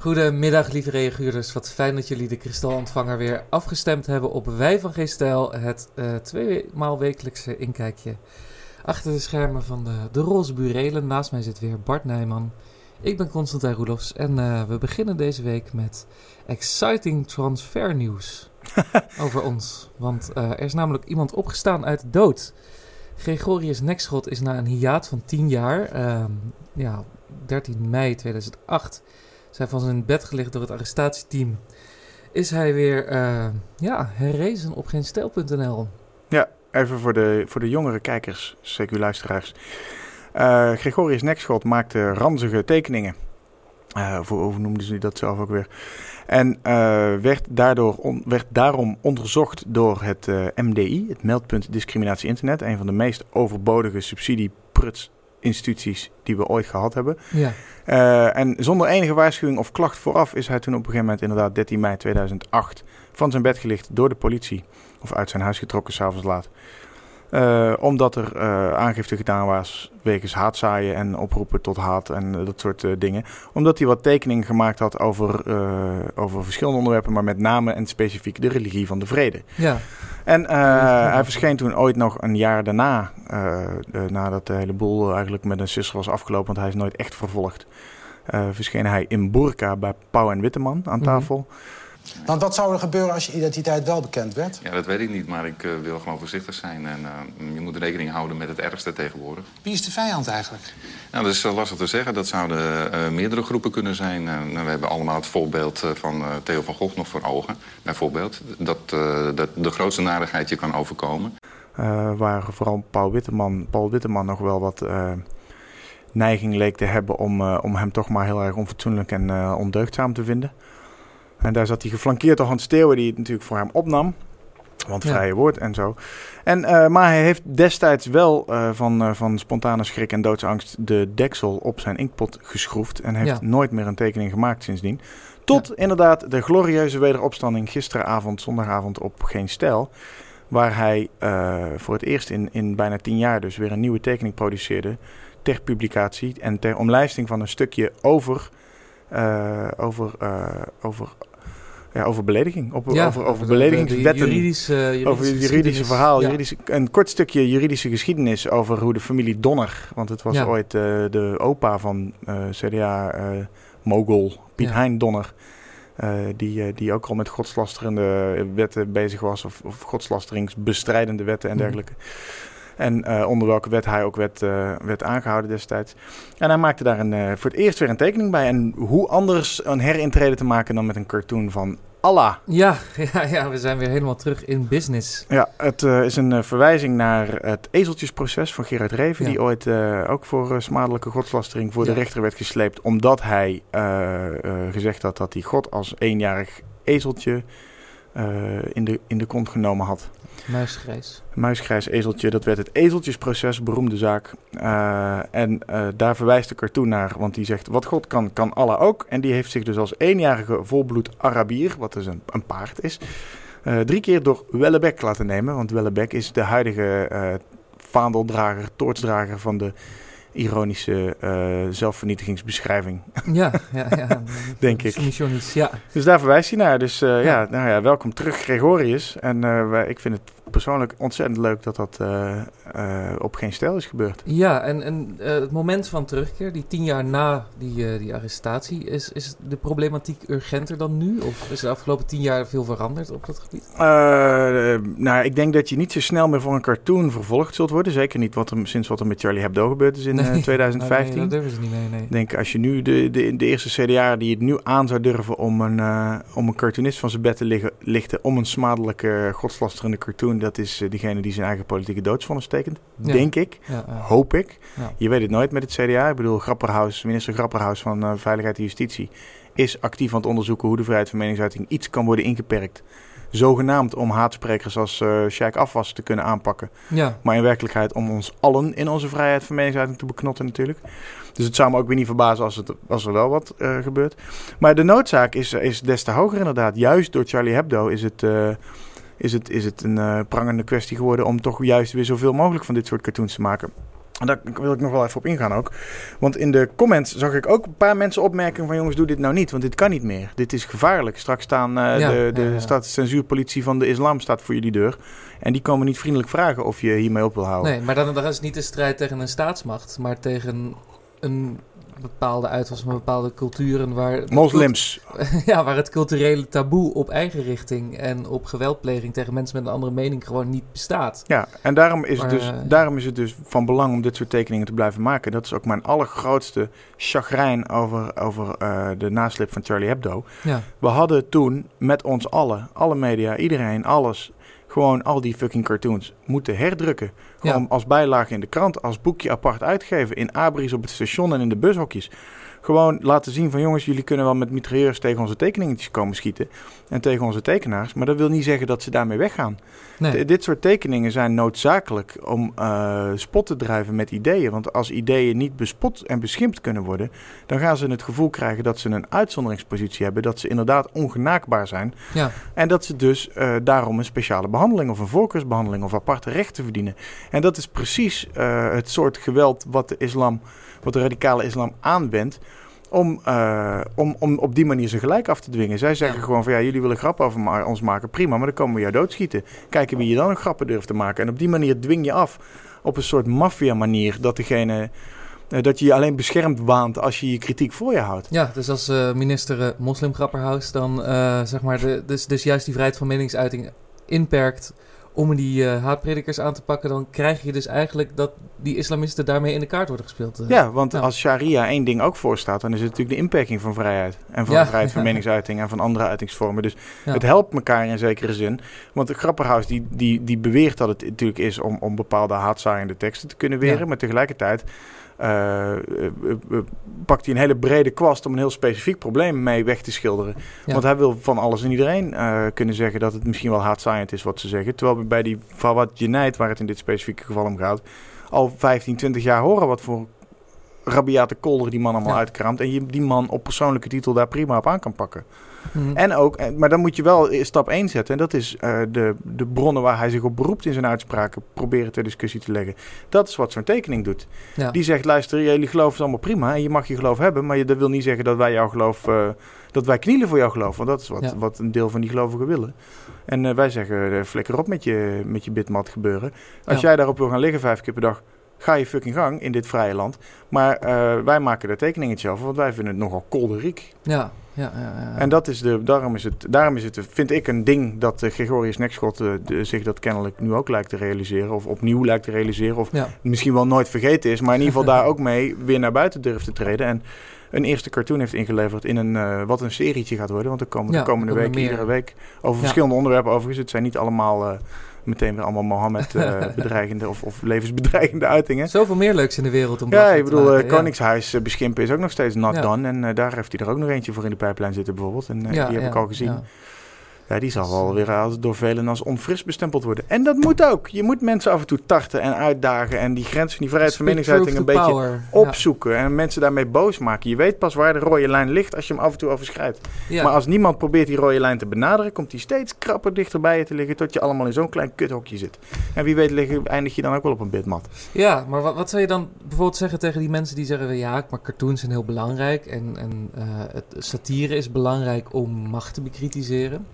Goedemiddag, lieve reaguurders. Wat fijn dat jullie de kristalontvanger weer afgestemd hebben op Wij van Geestel. Het uh, tweemaal wekelijkse inkijkje achter de schermen van de, de roze burelen. Naast mij zit weer Bart Nijman. Ik ben Constantijn Roelofs en uh, we beginnen deze week met exciting transfer nieuws over ons. Want uh, er is namelijk iemand opgestaan uit de dood. Gregorius Nekschot is na een hiaat van 10 jaar, uh, ja, 13 mei 2008 zijn van zijn bed gelegd door het arrestatieteam, is hij weer uh, ja, herrezen op geenstijl.nl. Ja, even voor de, voor de jongere kijkers, zeker luisteraars. Uh, Gregorius Nekschot maakte ranzige tekeningen. Uh, voor, hoe noemden ze dat zelf ook weer? En werd, daardoor on, werd daarom onderzocht door het MDI, het Meldpunt Discriminatie Internet, een van de meest overbodige subsidiepruts instituties die we ooit gehad hebben. Ja. Uh, en zonder enige waarschuwing of klacht vooraf is hij toen op een gegeven moment, inderdaad 13 mei 2008, van zijn bed gelicht door de politie. Of uit zijn huis getrokken, s'avonds laat. Uh, omdat er uh, aangifte gedaan was wegens haatzaaien en oproepen tot haat en uh, dat soort dingen. Omdat hij wat tekeningen gemaakt had over, over verschillende onderwerpen, maar met name en specifiek de religie van de vrede. Ja. En hij verscheen toen ooit nog een jaar daarna, nadat de hele boel eigenlijk met een sisser was afgelopen, want hij is nooit echt vervolgd. verscheen hij in Burka bij Pauw en Witteman aan tafel. Mm -hmm. Want wat zou er gebeuren als je identiteit wel bekend werd? Ja, dat weet ik niet, maar ik uh, wil gewoon voorzichtig zijn. En uh, je moet rekening houden met het ergste tegenwoordig. Wie is de vijand eigenlijk? Nou, dat is uh, lastig te zeggen. Dat zouden meerdere groepen kunnen zijn. nou, we hebben allemaal het voorbeeld van Theo van Gogh nog voor ogen. Bijvoorbeeld, dat, dat de grootste narigheid je kan overkomen. waar vooral Paul Witteman, Paul Witteman nog wel wat neiging leek te hebben... om, om hem toch maar heel erg onfatsoenlijk en ondeugdzaam te vinden. En daar zat hij geflankeerd door Hans Steeuwen, die het natuurlijk voor hem opnam. Want vrije ja. woord en zo. En, uh, maar hij heeft destijds wel uh, van, uh, van spontane schrik en doodsangst de deksel op zijn inkpot geschroefd. En heeft ja. nooit meer een tekening gemaakt sindsdien. Tot ja. inderdaad de glorieuze wederopstanding gisteravond, zondagavond op Geen Stijl. Waar hij voor het eerst in, in bijna tien jaar dus weer een nieuwe tekening produceerde. Ter publicatie en ter omlijsting van een stukje over, over, over ja, over belediging. Op, ja, over, over beledigingswetten. Juridische, juridische over het juridische verhaal. Ja. Juridische, een kort stukje juridische geschiedenis over hoe de familie Donner... want het was ja. ooit uh, de opa van uh, CDA-mogul uh, Piet Hein Donner... die, die ook al met godslasterende wetten bezig was... of, of godslasteringsbestrijdende wetten en dergelijke. Mm. En uh, onder welke wet hij ook werd, uh, werd aangehouden destijds. En hij maakte daar een, uh, voor het eerst weer een tekening bij. En hoe anders een herintrede te maken dan met een cartoon van Allah. Ja, ja, ja, we zijn weer helemaal terug in business. Ja, het is een verwijzing naar het ezeltjesproces van Gerard Reven. Ja. Die ooit ook voor smadelijke godslastering voor ja. de rechter werd gesleept. Omdat hij gezegd had dat hij God als eenjarig ezeltje in, de, in de kont genomen had. Muisgrijs. Muisgrijs ezeltje, dat werd het ezeltjesproces, beroemde zaak. Uh, en uh, daar verwijst de cartoon naar, want die zegt: Wat God kan, kan Allah ook. En die heeft zich dus als eenjarige volbloed Arabier, wat dus een, een paard is, drie keer door Wellebeck laten nemen. Want Wellebeck is de huidige vaandeldrager, toortsdrager van de ironische uh, zelfvernietigingsbeschrijving. Ja, ja, ja. denk ik. Missionisch, ja. Dus daar verwijst hij naar. Dus uh, ja. ja. nou ja, welkom terug Gregorius. En uh, wij, ik vind het persoonlijk ontzettend leuk dat dat op geen stijl is gebeurd. Ja, en, en het moment van terugkeer, die tien jaar na die, die arrestatie, is, is de problematiek urgenter dan nu? Of is de afgelopen tien jaar veel veranderd op dat gebied? nou, ik denk dat je niet zo snel meer voor een cartoon vervolgd zult worden. Zeker niet wat er, sinds wat er met Charlie Hebdo gebeurd is in nee. 2015. Nee, dat durven ze niet mee, nee. Ik denk, als je nu de, de, de eerste CDA die het nu aan zou durven om een, om een cartoonist van zijn bed te liggen, lichten om een smadelijke, godslasterende cartoon, dat is uh, diegene die zijn eigen politieke doodsvonnis tekent. Ja. Denk ik. Ja, ja. Hoop ik. Je weet het nooit met het CDA. Ik bedoel, Grapperhaus, minister Grapperhaus van uh, Veiligheid en Justitie is actief aan het onderzoeken hoe de vrijheid van meningsuiting iets kan worden ingeperkt zogenaamd om haatsprekers als uh, Sheikh Afwas te kunnen aanpakken. Ja. Maar in werkelijkheid om ons allen in onze vrijheid van meningsuiting te beknotten natuurlijk. Dus het zou me ook weer niet verbazen als, het, als er wel wat uh, gebeurt. Maar de noodzaak is, is des te hoger inderdaad. Juist door Charlie Hebdo is het... Uh, is het, is het een eh, prangende kwestie geworden om toch juist weer zoveel mogelijk van dit soort cartoons te maken. En daar wil ik nog wel even op ingaan ook. Want in de comments zag ik ook een paar mensen opmerken van... jongens, doe dit nou niet, want dit kan niet meer. Dit is gevaarlijk. Straks staan uh, Ja, de, de ja, ja. staatscensuurpolitie van de islam staat voor jullie deur. En die komen niet vriendelijk vragen of je hiermee op wil houden. Nee, maar dan, dan is het niet een strijd tegen een staatsmacht, maar tegen een bepaalde uitwas van bepaalde culturen waar... Moslims. Ja, waar het culturele taboe op eigen richting en op geweldpleging tegen mensen met een andere mening gewoon niet bestaat. Ja, en daarom is, Maar, het dus, eh, daarom is het dus van belang om dit soort tekeningen te blijven maken. Dat is ook mijn allergrootste chagrijn over, over eh, de naslip van Charlie Hebdo. Ja, We hadden toen met ons allen, alle media, iedereen, alles, gewoon al die fucking cartoons moeten herdrukken. Gewoon Ja. als bijlage in de krant, als boekje apart uitgeven, in abris op het station en in de bushokjes. Gewoon laten zien van jongens, jullie kunnen wel met mitrailleurs tegen onze tekeningetjes komen schieten. En tegen onze tekenaars. Maar dat wil niet zeggen dat ze daarmee weggaan. nee. Dit soort tekeningen zijn noodzakelijk om eh, spot te drijven met ideeën. Want als ideeën niet bespot en beschimpt kunnen worden, dan gaan ze het gevoel krijgen dat ze een uitzonderingspositie hebben. Dat ze inderdaad ongenaakbaar zijn. ja. En dat ze dus eh, daarom een speciale behandeling of een voorkeursbehandeling of aparte rechten verdienen. En dat is precies eh, het soort geweld wat de islam, wat de radicale islam aanwendt. Om, eh, om, om op die manier ze gelijk af te dwingen. Zij zeggen Ja. gewoon van ja, jullie willen grappen over ma- ons maken, prima, maar dan komen we jou doodschieten. Kijken wie je dan grappen durft te maken. En op die manier dwing je af op een soort maffia manier dat degene eh, dat je je alleen beschermd waant als je je kritiek voor je houdt. Ja, dus als eh, minister eh, moslimgrapperhaus dan zeg maar de, dus, dus juist die vrijheid van meningsuiting inperkt om die eh, haatpredikers aan te pakken, dan krijg je dus eigenlijk dat die islamisten daarmee in de kaart worden gespeeld. eh. Ja, want als sharia één ding ook voorstaat, dan is het natuurlijk de inperking van vrijheid. En van Ja. vrijheid van meningsuiting en van andere uitingsvormen. Dus Ja. het helpt elkaar in zekere zin. Want Grapperhaus die, die, die beweert dat het natuurlijk is om, om bepaalde haatzaaiende teksten te kunnen weren. Maar tegelijkertijd eh, eh, eh, pakt hij een hele brede kwast om een heel specifiek probleem mee weg te schilderen. Ja. Want hij wil van alles en iedereen kunnen zeggen dat het misschien wel haatzaaiend is wat ze zeggen. Terwijl we bij die Fawad Jeneid, waar het in dit specifieke geval om gaat, al 15, 20 jaar horen wat voor rabiate kolder die man allemaal Ja. uitkraamt. En je die man op persoonlijke titel daar prima op aan kan pakken. Mhm. En ook, eh, maar dan moet je wel stap 1 zetten. En dat is eh, de, de bronnen waar hij zich op beroept in zijn uitspraken proberen ter discussie te leggen. Dat is wat zo'n tekening doet. ja. Die zegt, luister, jullie geloof is allemaal prima. En je mag je geloof hebben. Maar je, dat wil niet zeggen dat wij jouw geloof, eh, dat wij knielen voor jouw geloof. Want dat is wat, Ja. wat een deel van die gelovigen willen. En wij zeggen, flikker op met je, met je bitmat gebeuren. Als Ja. jij daarop wil gaan liggen vijf keer per dag, ga je fucking gang in dit vrije land. Maar wij maken er tekeningetje over, want wij vinden het nogal kolderiek. ja, ja, ja. En dat is de, daarom, is het, daarom is het, vind ik, een ding dat eh, Gregorius Nekschot eh, de- zich dat kennelijk nu ook lijkt te realiseren. Of opnieuw lijkt te realiseren. Of misschien wel nooit vergeten is. Maar in ieder geval daar ook mee weer naar buiten durft te treden. En een eerste cartoon heeft ingeleverd in een, eh, wat een serietje gaat worden. Want er komen de komende komen weken, meer. iedere week, over verschillende onderwerpen overigens. Het zijn niet allemaal meteen weer allemaal Mohammed eh, bedreigende of, of levensbedreigende uitingen. Zoveel meer leuks in de wereld om Ja, ik bedoel, eh. Koningshuis eh, beschimpen is ook nog steeds not Ja. done. En daar heeft hij er ook nog eentje voor in de pijplijn zitten bijvoorbeeld. En Ja, die heb ja, ik al gezien. Ja. Die zal wel weer als- door velen als onfris bestempeld worden. En dat moet ook. Je moet mensen af en toe tarten en uitdagen. En die grens van die vrijheid van meningsuiting een beetje power. opzoeken. En mensen daarmee boos maken. Je weet pas waar de rode lijn ligt als je hem af en toe overschrijdt. Ja. Maar als niemand probeert die rode lijn te benaderen... komt die steeds krapper dichter bij je te liggen... tot je allemaal in zo'n klein kuthokje zit. En wie weet lig- eindig je dan ook wel op een bitmat. Ja, maar wat, wat zou je dan bijvoorbeeld zeggen tegen die mensen die zeggen... ja, maar cartoons zijn heel belangrijk en, en eh, het, satire is belangrijk om macht te bekritiseren.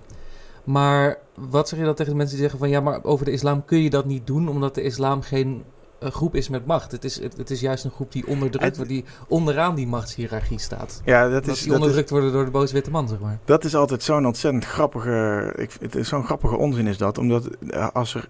Maar wat zeg je dan tegen de mensen die zeggen van... ja, maar over de islam kun je dat niet doen... omdat de islam geen eh, groep is met macht. Het is, het, het is juist een groep die onderdrukt wordt... die onderaan die machtshierarchie staat. Ja, dat is, die dat is, onderdrukt worden door de boze witte man, zeg maar. dat is altijd zo'n ontzettend grappige... Ik, het is zo'n grappige onzin is dat. Omdat eh, als er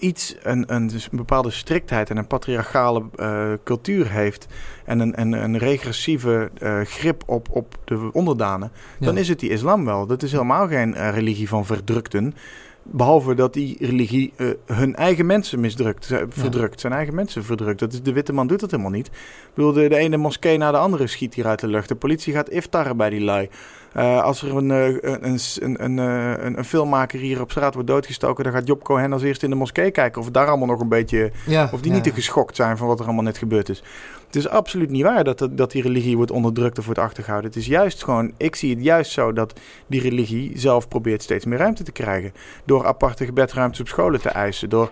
iets, een, een, dus een bepaalde striktheid en een patriarchale eh, cultuur heeft... en een, een, een regressieve eh, grip op, op de onderdanen... dan is het die islam wel. Dat is helemaal geen eh, religie van verdrukten. Behalve dat die religie hun eigen mensen misdrukt, verdrukt. Zijn eigen mensen verdrukt. Dat is, de witte man doet dat helemaal niet. Ik bedoel, de, de ene moskee na de andere schiet hier uit de lucht. De politie gaat iftarren bij die lui. Eh, als er een, eh, een, een, een, een, eh, een, een filmmaker hier op straat wordt doodgestoken... dan gaat Job Cohen als eerste in de moskee kijken... of daar allemaal nog een beetje... Ja, Of die ja, niet te geschokt zijn van wat er allemaal net gebeurd is. Het is absoluut niet waar dat, dat, dat die religie wordt onderdrukt of wordt achtergehouden. Het is juist gewoon, ik zie het juist zo dat die religie zelf probeert steeds meer ruimte te krijgen. Door aparte gebedruimtes op scholen te eisen. Door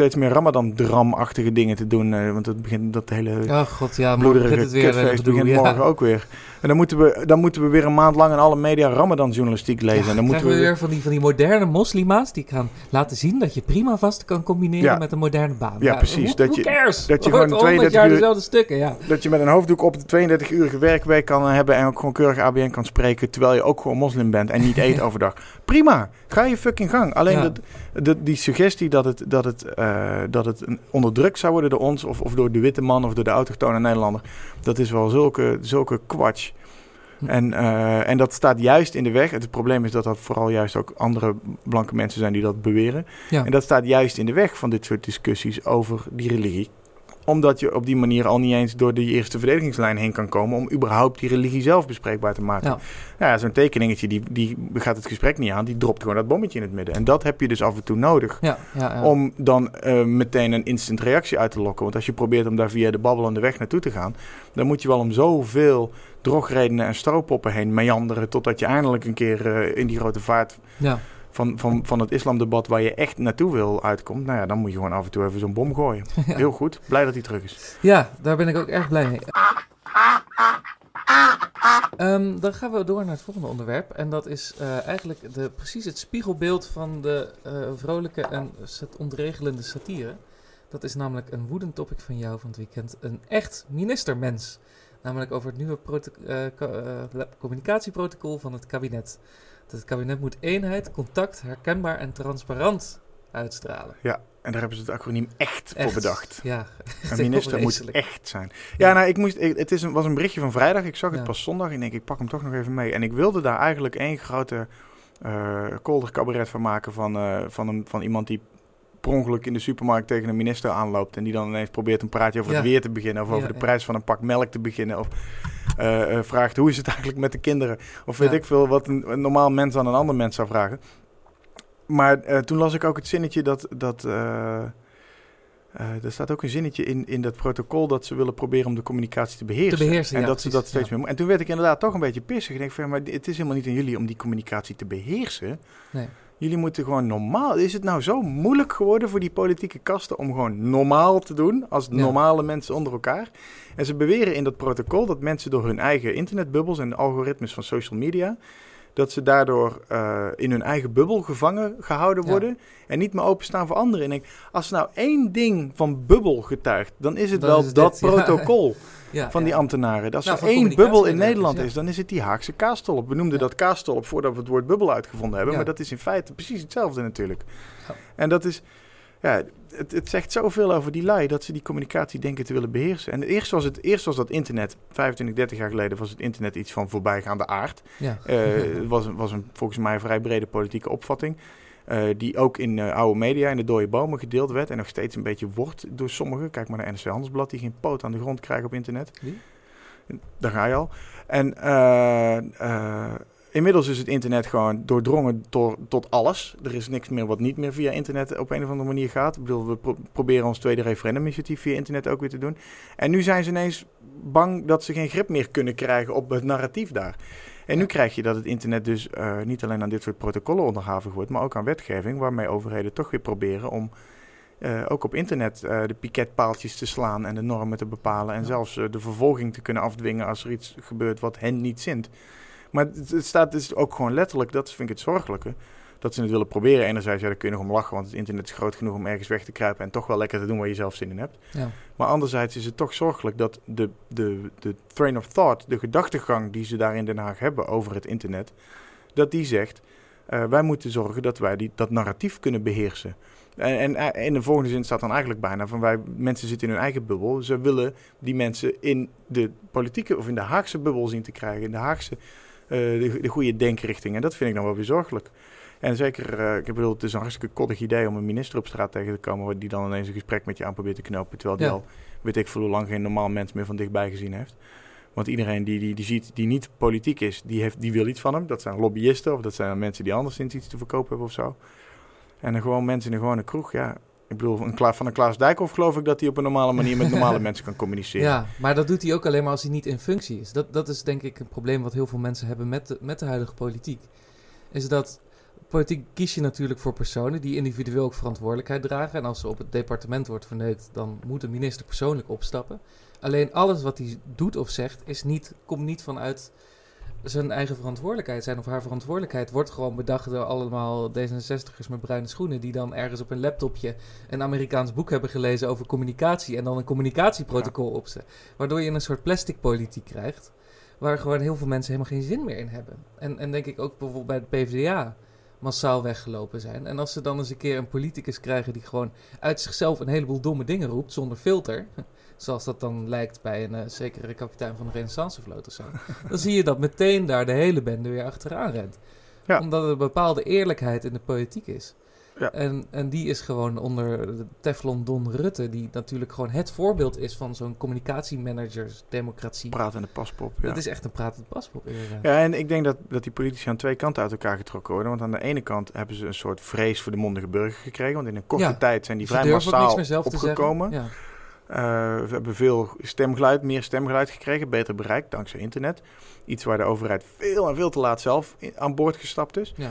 steeds meer Ramadan-dramachtige dingen te doen. Uh, want het begint dat hele oh god, ja, bloederige het weer, kutfeest begint ja. morgen ook weer. En dan moeten, we, dan moeten we weer een maand lang in alle media Ramadan-journalistiek lezen. Ja, en dan moeten we weer van die, van die moderne moslima's die gaan laten zien dat je prima vast kan combineren Ja. met een moderne baan. Ja, precies. Dat je- cares? dat je gewoon hoort 100 32 jaar uur- dezelfde stukken, ja. Dat je met een hoofddoek op de 32-urige werkweek kan hebben en ook gewoon keurig ABN kan spreken, terwijl je ook gewoon moslim bent en niet eet overdag. Prima, ga je fucking gang. Alleen dat, die suggestie dat het, dat, het, eh, dat het onderdrukt zou worden door ons of, of door de witte man of door de autochtone Nederlander, dat is wel zulke, zulke kwatsch. Hm. En, eh, en dat staat juist in de weg. Het probleem is dat dat vooral juist ook andere blanke mensen zijn die dat beweren. Ja. En dat staat juist in de weg van dit soort discussies over die religie omdat je op die manier al niet eens door die eerste verdedigingslijn heen kan komen om überhaupt die religie zelf bespreekbaar te maken. Ja. Ja, zo'n tekeningetje, die, die gaat het gesprek niet aan, die dropt gewoon dat bommetje in het midden. En dat heb je dus af en toe nodig. Ja, ja, ja. Om dan eh, meteen een instant reactie uit te lokken. Want als je probeert om daar via de babbelende weg naartoe te gaan, dan moet je wel om zoveel drogredenen en strooppoppen heen meanderen. Totdat je eindelijk een keer eh, in die grote vaart ja. Van, van, van het islamdebat waar je echt naartoe wil uitkomt. Nou ja, dan moet je gewoon af en toe even zo'n bom gooien. Ja. Heel goed. Blij dat hij terug is. Ja, daar ben ik ook erg blij mee. Ehm, dan gaan we door naar het volgende onderwerp. En dat is eh, eigenlijk de, precies het spiegelbeeld van de eh, vrolijke en ontregelende satire. Dat is namelijk een woedend topic van jou van het weekend. Een echt ministermens. Namelijk over het nieuwe eh, communicatieprotocol van het kabinet. Dat het kabinet moet eenheid, contact, herkenbaar en transparant uitstralen. En daar hebben ze het acroniem ECHT voor bedacht. Ja, Een minister moet echt zijn. Ja, nou, ik moest, ik- het is een, was een berichtje van vrijdag. Ik zag het Ja. pas zondag. En ik denk, ik pak hem toch nog even mee. En ik wilde daar eigenlijk één grote eh koldercabaret van maken. Van, eh, van, een, van iemand die per ongeluk in de supermarkt tegen een minister aanloopt. En die dan ineens probeert een praatje over het Ja. weer te beginnen. Of Ja, over de ja. prijs van een pak melk te beginnen. Of eh, vraagt, hoe is het eigenlijk met de kinderen? Of weet Ja. ik veel, wat een, een normaal mens aan een ander mens zou vragen. Maar eh, toen las ik ook het zinnetje dat... dat er staat ook een zinnetje in, in dat protocol dat ze willen proberen om de communicatie te beheersen. Te beheersen, en ja, dat ze dat steeds ja. meer. En toen werd ik inderdaad toch een beetje pissig. Ik denk van, maar het is helemaal niet aan jullie om die communicatie te beheersen. Nee. Jullie moeten gewoon normaal. Is het nou zo moeilijk geworden voor die politieke kasten om gewoon normaal te doen als Ja. normale mensen onder elkaar? En ze beweren in dat protocol dat mensen door hun eigen internetbubbels en algoritmes van social media dat ze daardoor eh, in hun eigen bubbel gevangen gehouden Ja. worden en niet meer openstaan voor anderen. En ik, als er nou één ding van bubbel getuigt, dan is het wel is dat dit, protocol Ja, van ja. die ambtenaren. Als Nou, er één bubbel in Nederland ja. is, dan is het die Haagse kaastolp. We noemden Ja. dat kaastolp voordat we het woord bubbel uitgevonden hebben, Ja. maar dat is in feite precies hetzelfde natuurlijk. Ja. En dat is, ja, het, het zegt zoveel over die lui dat ze die communicatie denken te willen beheersen. En eerst was, het, eerst was dat internet, 25, 30 jaar geleden, was het internet iets van voorbijgaande aard. Ja. Eh, Het was, was een, volgens mij een vrij brede politieke opvatting. Eh, die ook in eh, oude media, in de dode bomen gedeeld werd. En nog steeds een beetje wordt door sommigen. Kijk maar naar NRC Handelsblad, die geen poot aan de grond krijgen op internet. Wie? Daar ga je al. En eh, inmiddels is het internet gewoon doordrongen door, tot alles. Er is niks meer wat niet meer via internet op een of andere manier gaat. Ik bedoel, we pro- proberen ons tweede referenduminitiatief via internet ook weer te doen. En nu zijn ze ineens bang dat ze geen grip meer kunnen krijgen op het narratief daar. En nu krijg je dat het internet dus eh, niet alleen aan dit soort protocollen onderhavig wordt, maar ook aan wetgeving, waarmee overheden toch weer proberen om eh, ook op internet eh, de piketpaaltjes te slaan en de normen te bepalen. En Ja. zelfs de vervolging te kunnen afdwingen als er iets gebeurt wat hen niet zint. Maar het, het staat dus ook gewoon letterlijk, dat vind ik het zorgelijke. Dat ze het willen proberen. Enerzijds, ja, daar kun je nog om lachen, want het internet is groot genoeg om ergens weg te kruipen en toch wel lekker te doen waar je zelf zin in hebt. Ja. Maar anderzijds is het toch zorgelijk dat de, de, de train of thought, de gedachtegang die ze daar in Den Haag hebben over het internet, dat die zegt, eh, wij moeten zorgen dat wij die, dat narratief kunnen beheersen. En, en eh, in de volgende zin staat dan eigenlijk bijna van wij, mensen zitten in hun eigen bubbel. Ze willen die mensen in de politieke of in de Haagse bubbel zien te krijgen, in de Haagse, eh, de, de goede denkrichting. En dat vind ik dan wel weer zorgelijk. En zeker, eh, ik bedoel, het is een hartstikke koddig idee om een minister op straat tegen te komen, die dan ineens een gesprek met je aan probeert te knopen, terwijl die Ja. al, weet ik veel hoe lang, geen normaal mens meer van dichtbij gezien heeft. Want iedereen die, die, die ziet, die niet politiek is, die, heeft, die wil iets van hem. Dat zijn lobbyisten of dat zijn mensen die anderszins iets te verkopen hebben of zo. En dan gewoon mensen in een gewone kroeg, ja, Ik bedoel, een van een Klaas Dijkhoff geloof ik dat hij op een normale manier met normale mensen kan communiceren. Ja, maar dat doet hij ook alleen maar als hij niet in functie is. Dat, dat is denk ik een probleem wat heel veel mensen hebben met de, met de huidige politiek. Is dat politiek kies je natuurlijk voor personen die individueel ook verantwoordelijkheid dragen. En als er op het departement wordt verneukt, dan moet de minister persoonlijk opstappen. Alleen alles wat hij doet of zegt, is niet, komt niet vanuit zijn eigen verantwoordelijkheid. Zijn of haar verantwoordelijkheid wordt gewoon bedacht door allemaal D66'ers met bruine schoenen. die dan ergens op een laptopje een Amerikaans boek hebben gelezen over communicatie. en dan een communicatieprotocol opzetten. Waardoor je een soort plastic politiek krijgt. Waar gewoon heel veel mensen helemaal geen zin meer in hebben. En, en denk ik ook bijvoorbeeld bij de PvdA massaal weggelopen zijn. En als ze dan eens een keer een politicus krijgen die gewoon uit zichzelf een heleboel domme dingen roept zonder filter. Zoals dat dan lijkt bij een uh, zekere kapitein van de Renaissancevloot of zo. dan zie je dat meteen daar de hele bende weer achteraan rent. Ja. Omdat er een bepaalde eerlijkheid in de politiek is. Ja. En, en die is gewoon onder de Teflon Don Rutte, die natuurlijk gewoon het voorbeeld is van zo'n communicatiemanagers-democratie. Pratende paspop. Ja. Dat is echt een pratend paspop. inderdaad. Ja, en ik denk dat, dat die politici aan twee kanten uit elkaar getrokken worden. Want aan de ene kant hebben ze een soort vrees voor de mondige burger gekregen. Want in een korte Ja. tijd zijn die vrij massaal meer zelf te opgekomen. Ja. Eh, we hebben veel stemgeluid, meer stemgeluid gekregen, beter bereik dankzij internet. Iets waar de overheid veel en veel te laat zelf aan boord gestapt is. Ja.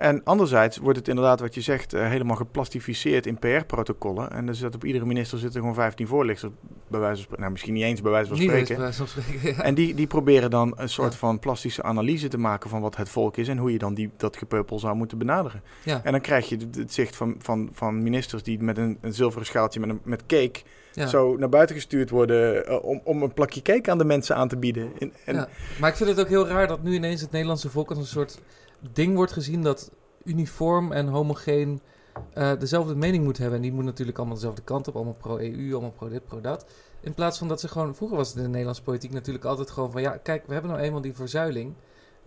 En anderzijds wordt het inderdaad, wat je zegt, eh, helemaal geplastificeerd in PR-protocollen. En er zit op iedere minister zitten gewoon 15 voorlichters, bij wijze van spreken. Nou, misschien niet eens bij wijze van Niet eens spreken. bij wijze van spreken. ja. En die, die proberen dan een soort Ja. van plastische analyse te maken van wat het volk is en hoe je dan die, dat gepeupel zou moeten benaderen. Ja. En dan krijg je het, zicht van, van, van ministers die met een, een zilveren schaaltje met, een, met cake Ja. zo naar buiten gestuurd worden eh, om, om een plakje cake aan de mensen aan te bieden. En, en, Ja. Maar ik vind het ook heel raar dat nu ineens het Nederlandse volk als een soort ding wordt gezien dat uniform en homogeen eh, dezelfde mening moet hebben. En die moet natuurlijk allemaal dezelfde kant op, allemaal pro-EU, allemaal pro-dit, pro-dat. In plaats van dat ze gewoon, vroeger was het in de Nederlandse politiek natuurlijk altijd gewoon van, ja, kijk, we hebben nou eenmaal die verzuiling.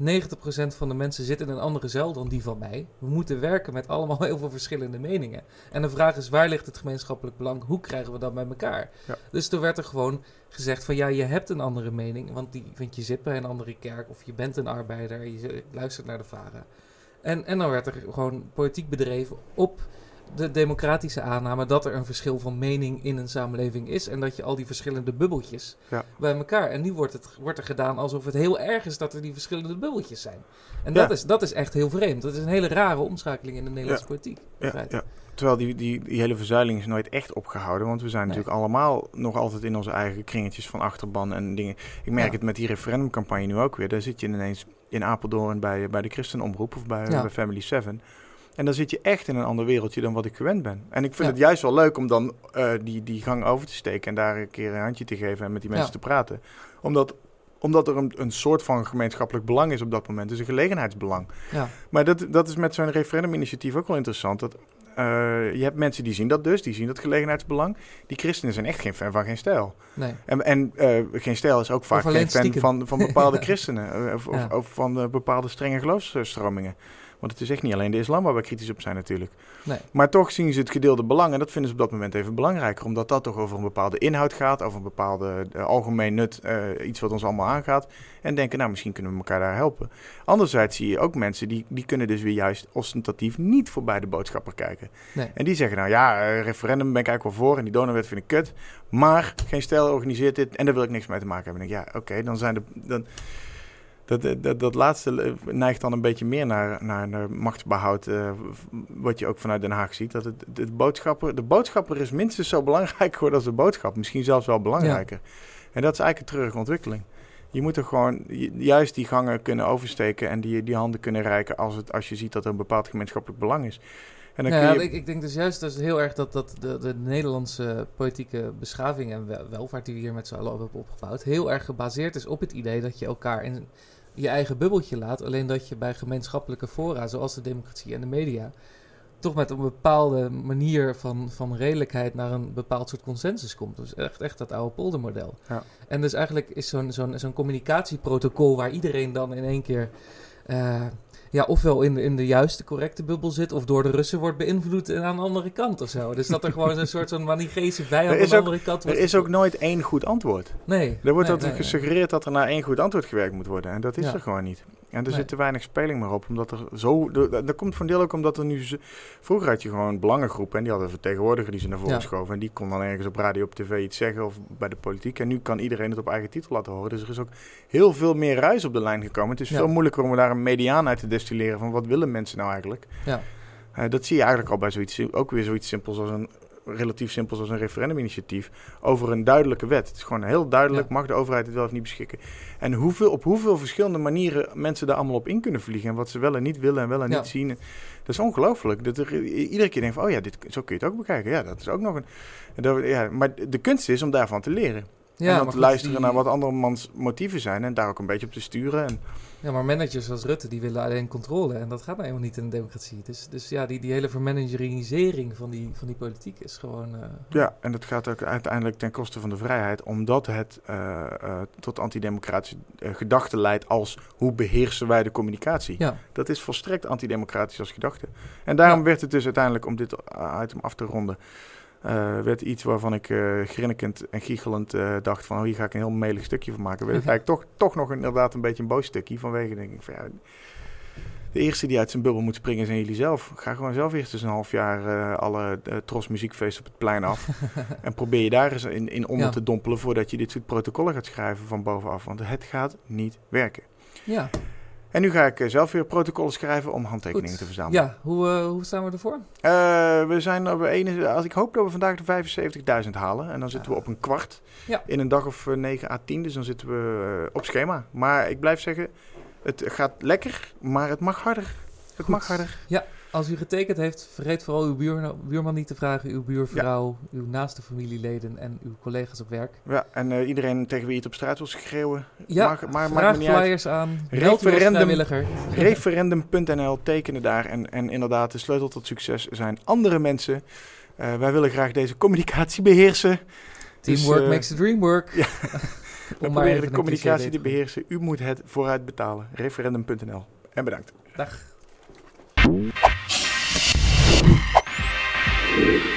90% van de mensen zit in een andere zuil dan die van mij. We moeten werken met allemaal heel veel verschillende meningen. En de vraag is, waar ligt het gemeenschappelijk belang? Hoe krijgen we dat bij elkaar? Ja. Dus toen werd er gewoon gezegd van, ja, je hebt een andere mening. Want, die, want je zit bij een andere kerk of je bent een arbeider. Je luistert naar de varen. En, en dan werd er gewoon politiek bedreven op de democratische aanname dat er een verschil van mening in een samenleving is. En dat je al die verschillende bubbeltjes Ja. bij elkaar. En nu wordt, het, wordt er gedaan alsof het heel erg is dat er die verschillende bubbeltjes zijn. En Ja. dat, is, dat is echt heel vreemd. Dat is een hele rare omschakeling in de Nederlandse politiek. ja, ja. Terwijl die, die, die hele verzuiling is nooit echt opgehouden. Want we zijn Nee. natuurlijk allemaal nog altijd in onze eigen kringetjes van achterban en dingen. Ik merk het met die referendumcampagne nu ook weer. Daar zit je ineens in Apeldoorn bij, bij de Christenomroep of bij, bij Family 7. En dan zit je echt in een ander wereldje dan wat ik gewend ben. En ik vind Ja. het juist wel leuk om dan eh, die, die gang over te steken en daar een keer een handje te geven en met die mensen Ja. te praten. Omdat, omdat er een, een soort van gemeenschappelijk belang is op dat moment. Dus een gelegenheidsbelang. Ja. Maar dat, dat is met zo'n referenduminitiatief ook wel interessant. Dat, eh, je hebt mensen die zien dat dus, die zien dat gelegenheidsbelang. Die christenen zijn echt geen fan van geen stijl. Nee. En, en eh, geen stijl is ook vaak geen fan van, van bepaalde christenen. Of, of, Ja. of van bepaalde strenge geloofsstromingen. Want het is echt niet alleen de islam waar we kritisch op zijn natuurlijk. Nee. Maar toch zien ze het gedeelde belang. En dat vinden ze op dat moment even belangrijker. Omdat dat toch over een bepaalde inhoud gaat. Over een bepaalde eh, algemeen nut. eh, iets wat ons allemaal aangaat. En denken, nou misschien kunnen we elkaar daar helpen. Anderzijds zie je ook mensen die, die kunnen dus weer juist ostentatief niet voorbij de boodschapper kijken. Nee. En die zeggen nou ja, eh, referendum ben ik eigenlijk wel voor. En die donorwet vind ik kut. Maar geen stijl organiseert dit. En daar wil ik niks mee te maken hebben. En ik ja oké, dan zijn de... Dan, dat, dat, dat laatste eh, neigt dan een beetje meer naar, naar een machtsbehoud, eh, wat je ook vanuit Den Haag ziet. Dat het, de, boodschapper, de boodschapper is minstens zo belangrijk geworden als de boodschap. Misschien zelfs wel belangrijker. En dat is eigenlijk een treurige ontwikkeling. Je moet er gewoon ju- juist die gangen kunnen oversteken en die, die handen kunnen reiken als, het, als je ziet dat er een bepaald gemeenschappelijk belang is. En dan ja, kun je, ik, ik denk dus juist dat heel erg dat, dat de, de Nederlandse politieke beschaving en wel- welvaart die we hier met z'n allen op hebben opgebouwd, heel erg gebaseerd is op het idee dat je elkaar in je eigen bubbeltje laat. Alleen dat je bij gemeenschappelijke fora, zoals de democratie en de media, toch met een bepaalde manier van, van redelijkheid naar een bepaald soort consensus komt. Dus echt, echt dat oude poldermodel. Ja. En dus eigenlijk is zo'n zo'n zo'n communicatieprotocol waar iedereen dan in één keer... eh, ja, ofwel in de, in de juiste, correcte bubbel zit, of door de Russen wordt beïnvloed en aan de andere kant of zo. Dus dat er gewoon een soort van manigese vijand Er aan de ook- andere kant er wordt. is ook nooit één goed antwoord. Nee. Er wordt nee, altijd nee, nee. gesuggereerd dat er naar één goed antwoord gewerkt moet worden. En dat is Ja. er gewoon niet. En er Nee. zit te weinig speling meer op, omdat er zo... de- Dat komt voor een deel ook omdat er nu... Vroeger had je gewoon belangengroepen en die hadden vertegenwoordiger die ze naar voren Ja. schoven. En die kon dan ergens op radio, op tv iets zeggen of bij de politiek. En nu kan iedereen het op eigen titel laten horen. Dus er is ook heel veel meer ruis op de lijn gekomen. Het is Ja. veel moeilijker om daar een mediaan uit te destilleren van wat willen mensen nou eigenlijk. Ja. Eh, dat zie je eigenlijk al bij zoiets, ook weer zoiets simpels als een relatief simpels als een referenduminitiatief over een duidelijke wet. Het is gewoon heel duidelijk, Ja. mag de overheid het wel of niet beschikken. En hoeveel, op hoeveel verschillende manieren mensen daar allemaal op in kunnen vliegen en wat ze wel en niet willen en wel en Ja. niet zien. Dat is ongelooflijk. Dat er iedere keer denkt van, oh ja, dit, zo kun je het ook bekijken. Ja, dat is ook nog een... dat- ja, maar de kunst is om daarvan te leren. Ja, en dan te luisteren die- naar wat andermans motieven zijn en daar ook een beetje op te sturen. En, Ja, maar managers als Rutte, die willen alleen controle. En dat gaat nou helemaal niet in een democratie. Dus, dus ja, die, die hele vermanagerisering van die, van die politiek is gewoon... eh, Ja, en dat gaat ook uiteindelijk ten koste van de vrijheid, omdat het eh, eh, tot antidemocratische gedachten leidt als hoe beheersen wij de communicatie. ja, Dat is volstrekt antidemocratisch als gedachte. En daarom Ja. werd het dus uiteindelijk, om dit item af te ronden, eh, werd iets waarvan ik eh grinnikend en giechelend eh, dacht van, oh, hier ga ik een heel melig stukje van maken. Werd het eigenlijk toch, toch nog inderdaad een beetje een boos stukje, vanwege denk ik van ja... De eerste die uit zijn bubbel moet springen zijn jullie zelf. Ga gewoon zelf eerst eens een half jaar alle Tros muziekfeesten op het plein af. en probeer je daar eens in, in onder Ja. te dompelen voordat je dit soort protocollen gaat schrijven van bovenaf. Want het gaat niet werken. ja, En nu ga ik eh, zelf weer protocollen schrijven om handtekeningen Goed. te verzamelen. ja. Hoe, eh, hoe staan we ervoor? Eh, we zijn op ene, als ik hoop dat we vandaag de 75.000 halen. En dan zitten we op een kwart. Ja. In een dag of eh, 9 à 10. Dus dan zitten we op schema. Maar ik blijf zeggen, het gaat lekker, maar het mag harder. Het Goed. mag harder. Als u getekend heeft, vergeet vooral uw buur, buurman niet te vragen, uw buurvrouw, uw naaste familieleden en uw collega's op werk. Ja, en eh, iedereen tegen wie je het op straat wil schreeuwen. Ja, mag, maar vraag uit. flyers aan, Referendum. vrijwilliger. Referendum.nl, tekenen daar. En, en inderdaad, de sleutel tot succes zijn andere mensen. Eh, wij willen graag deze communicatie beheersen. Teamwork Dus, eh, makes the dream work. ja. We maar proberen de communicatie te beheersen. U moet het vooruit betalen. Referendum.nl. En bedankt. Dag. Thank you.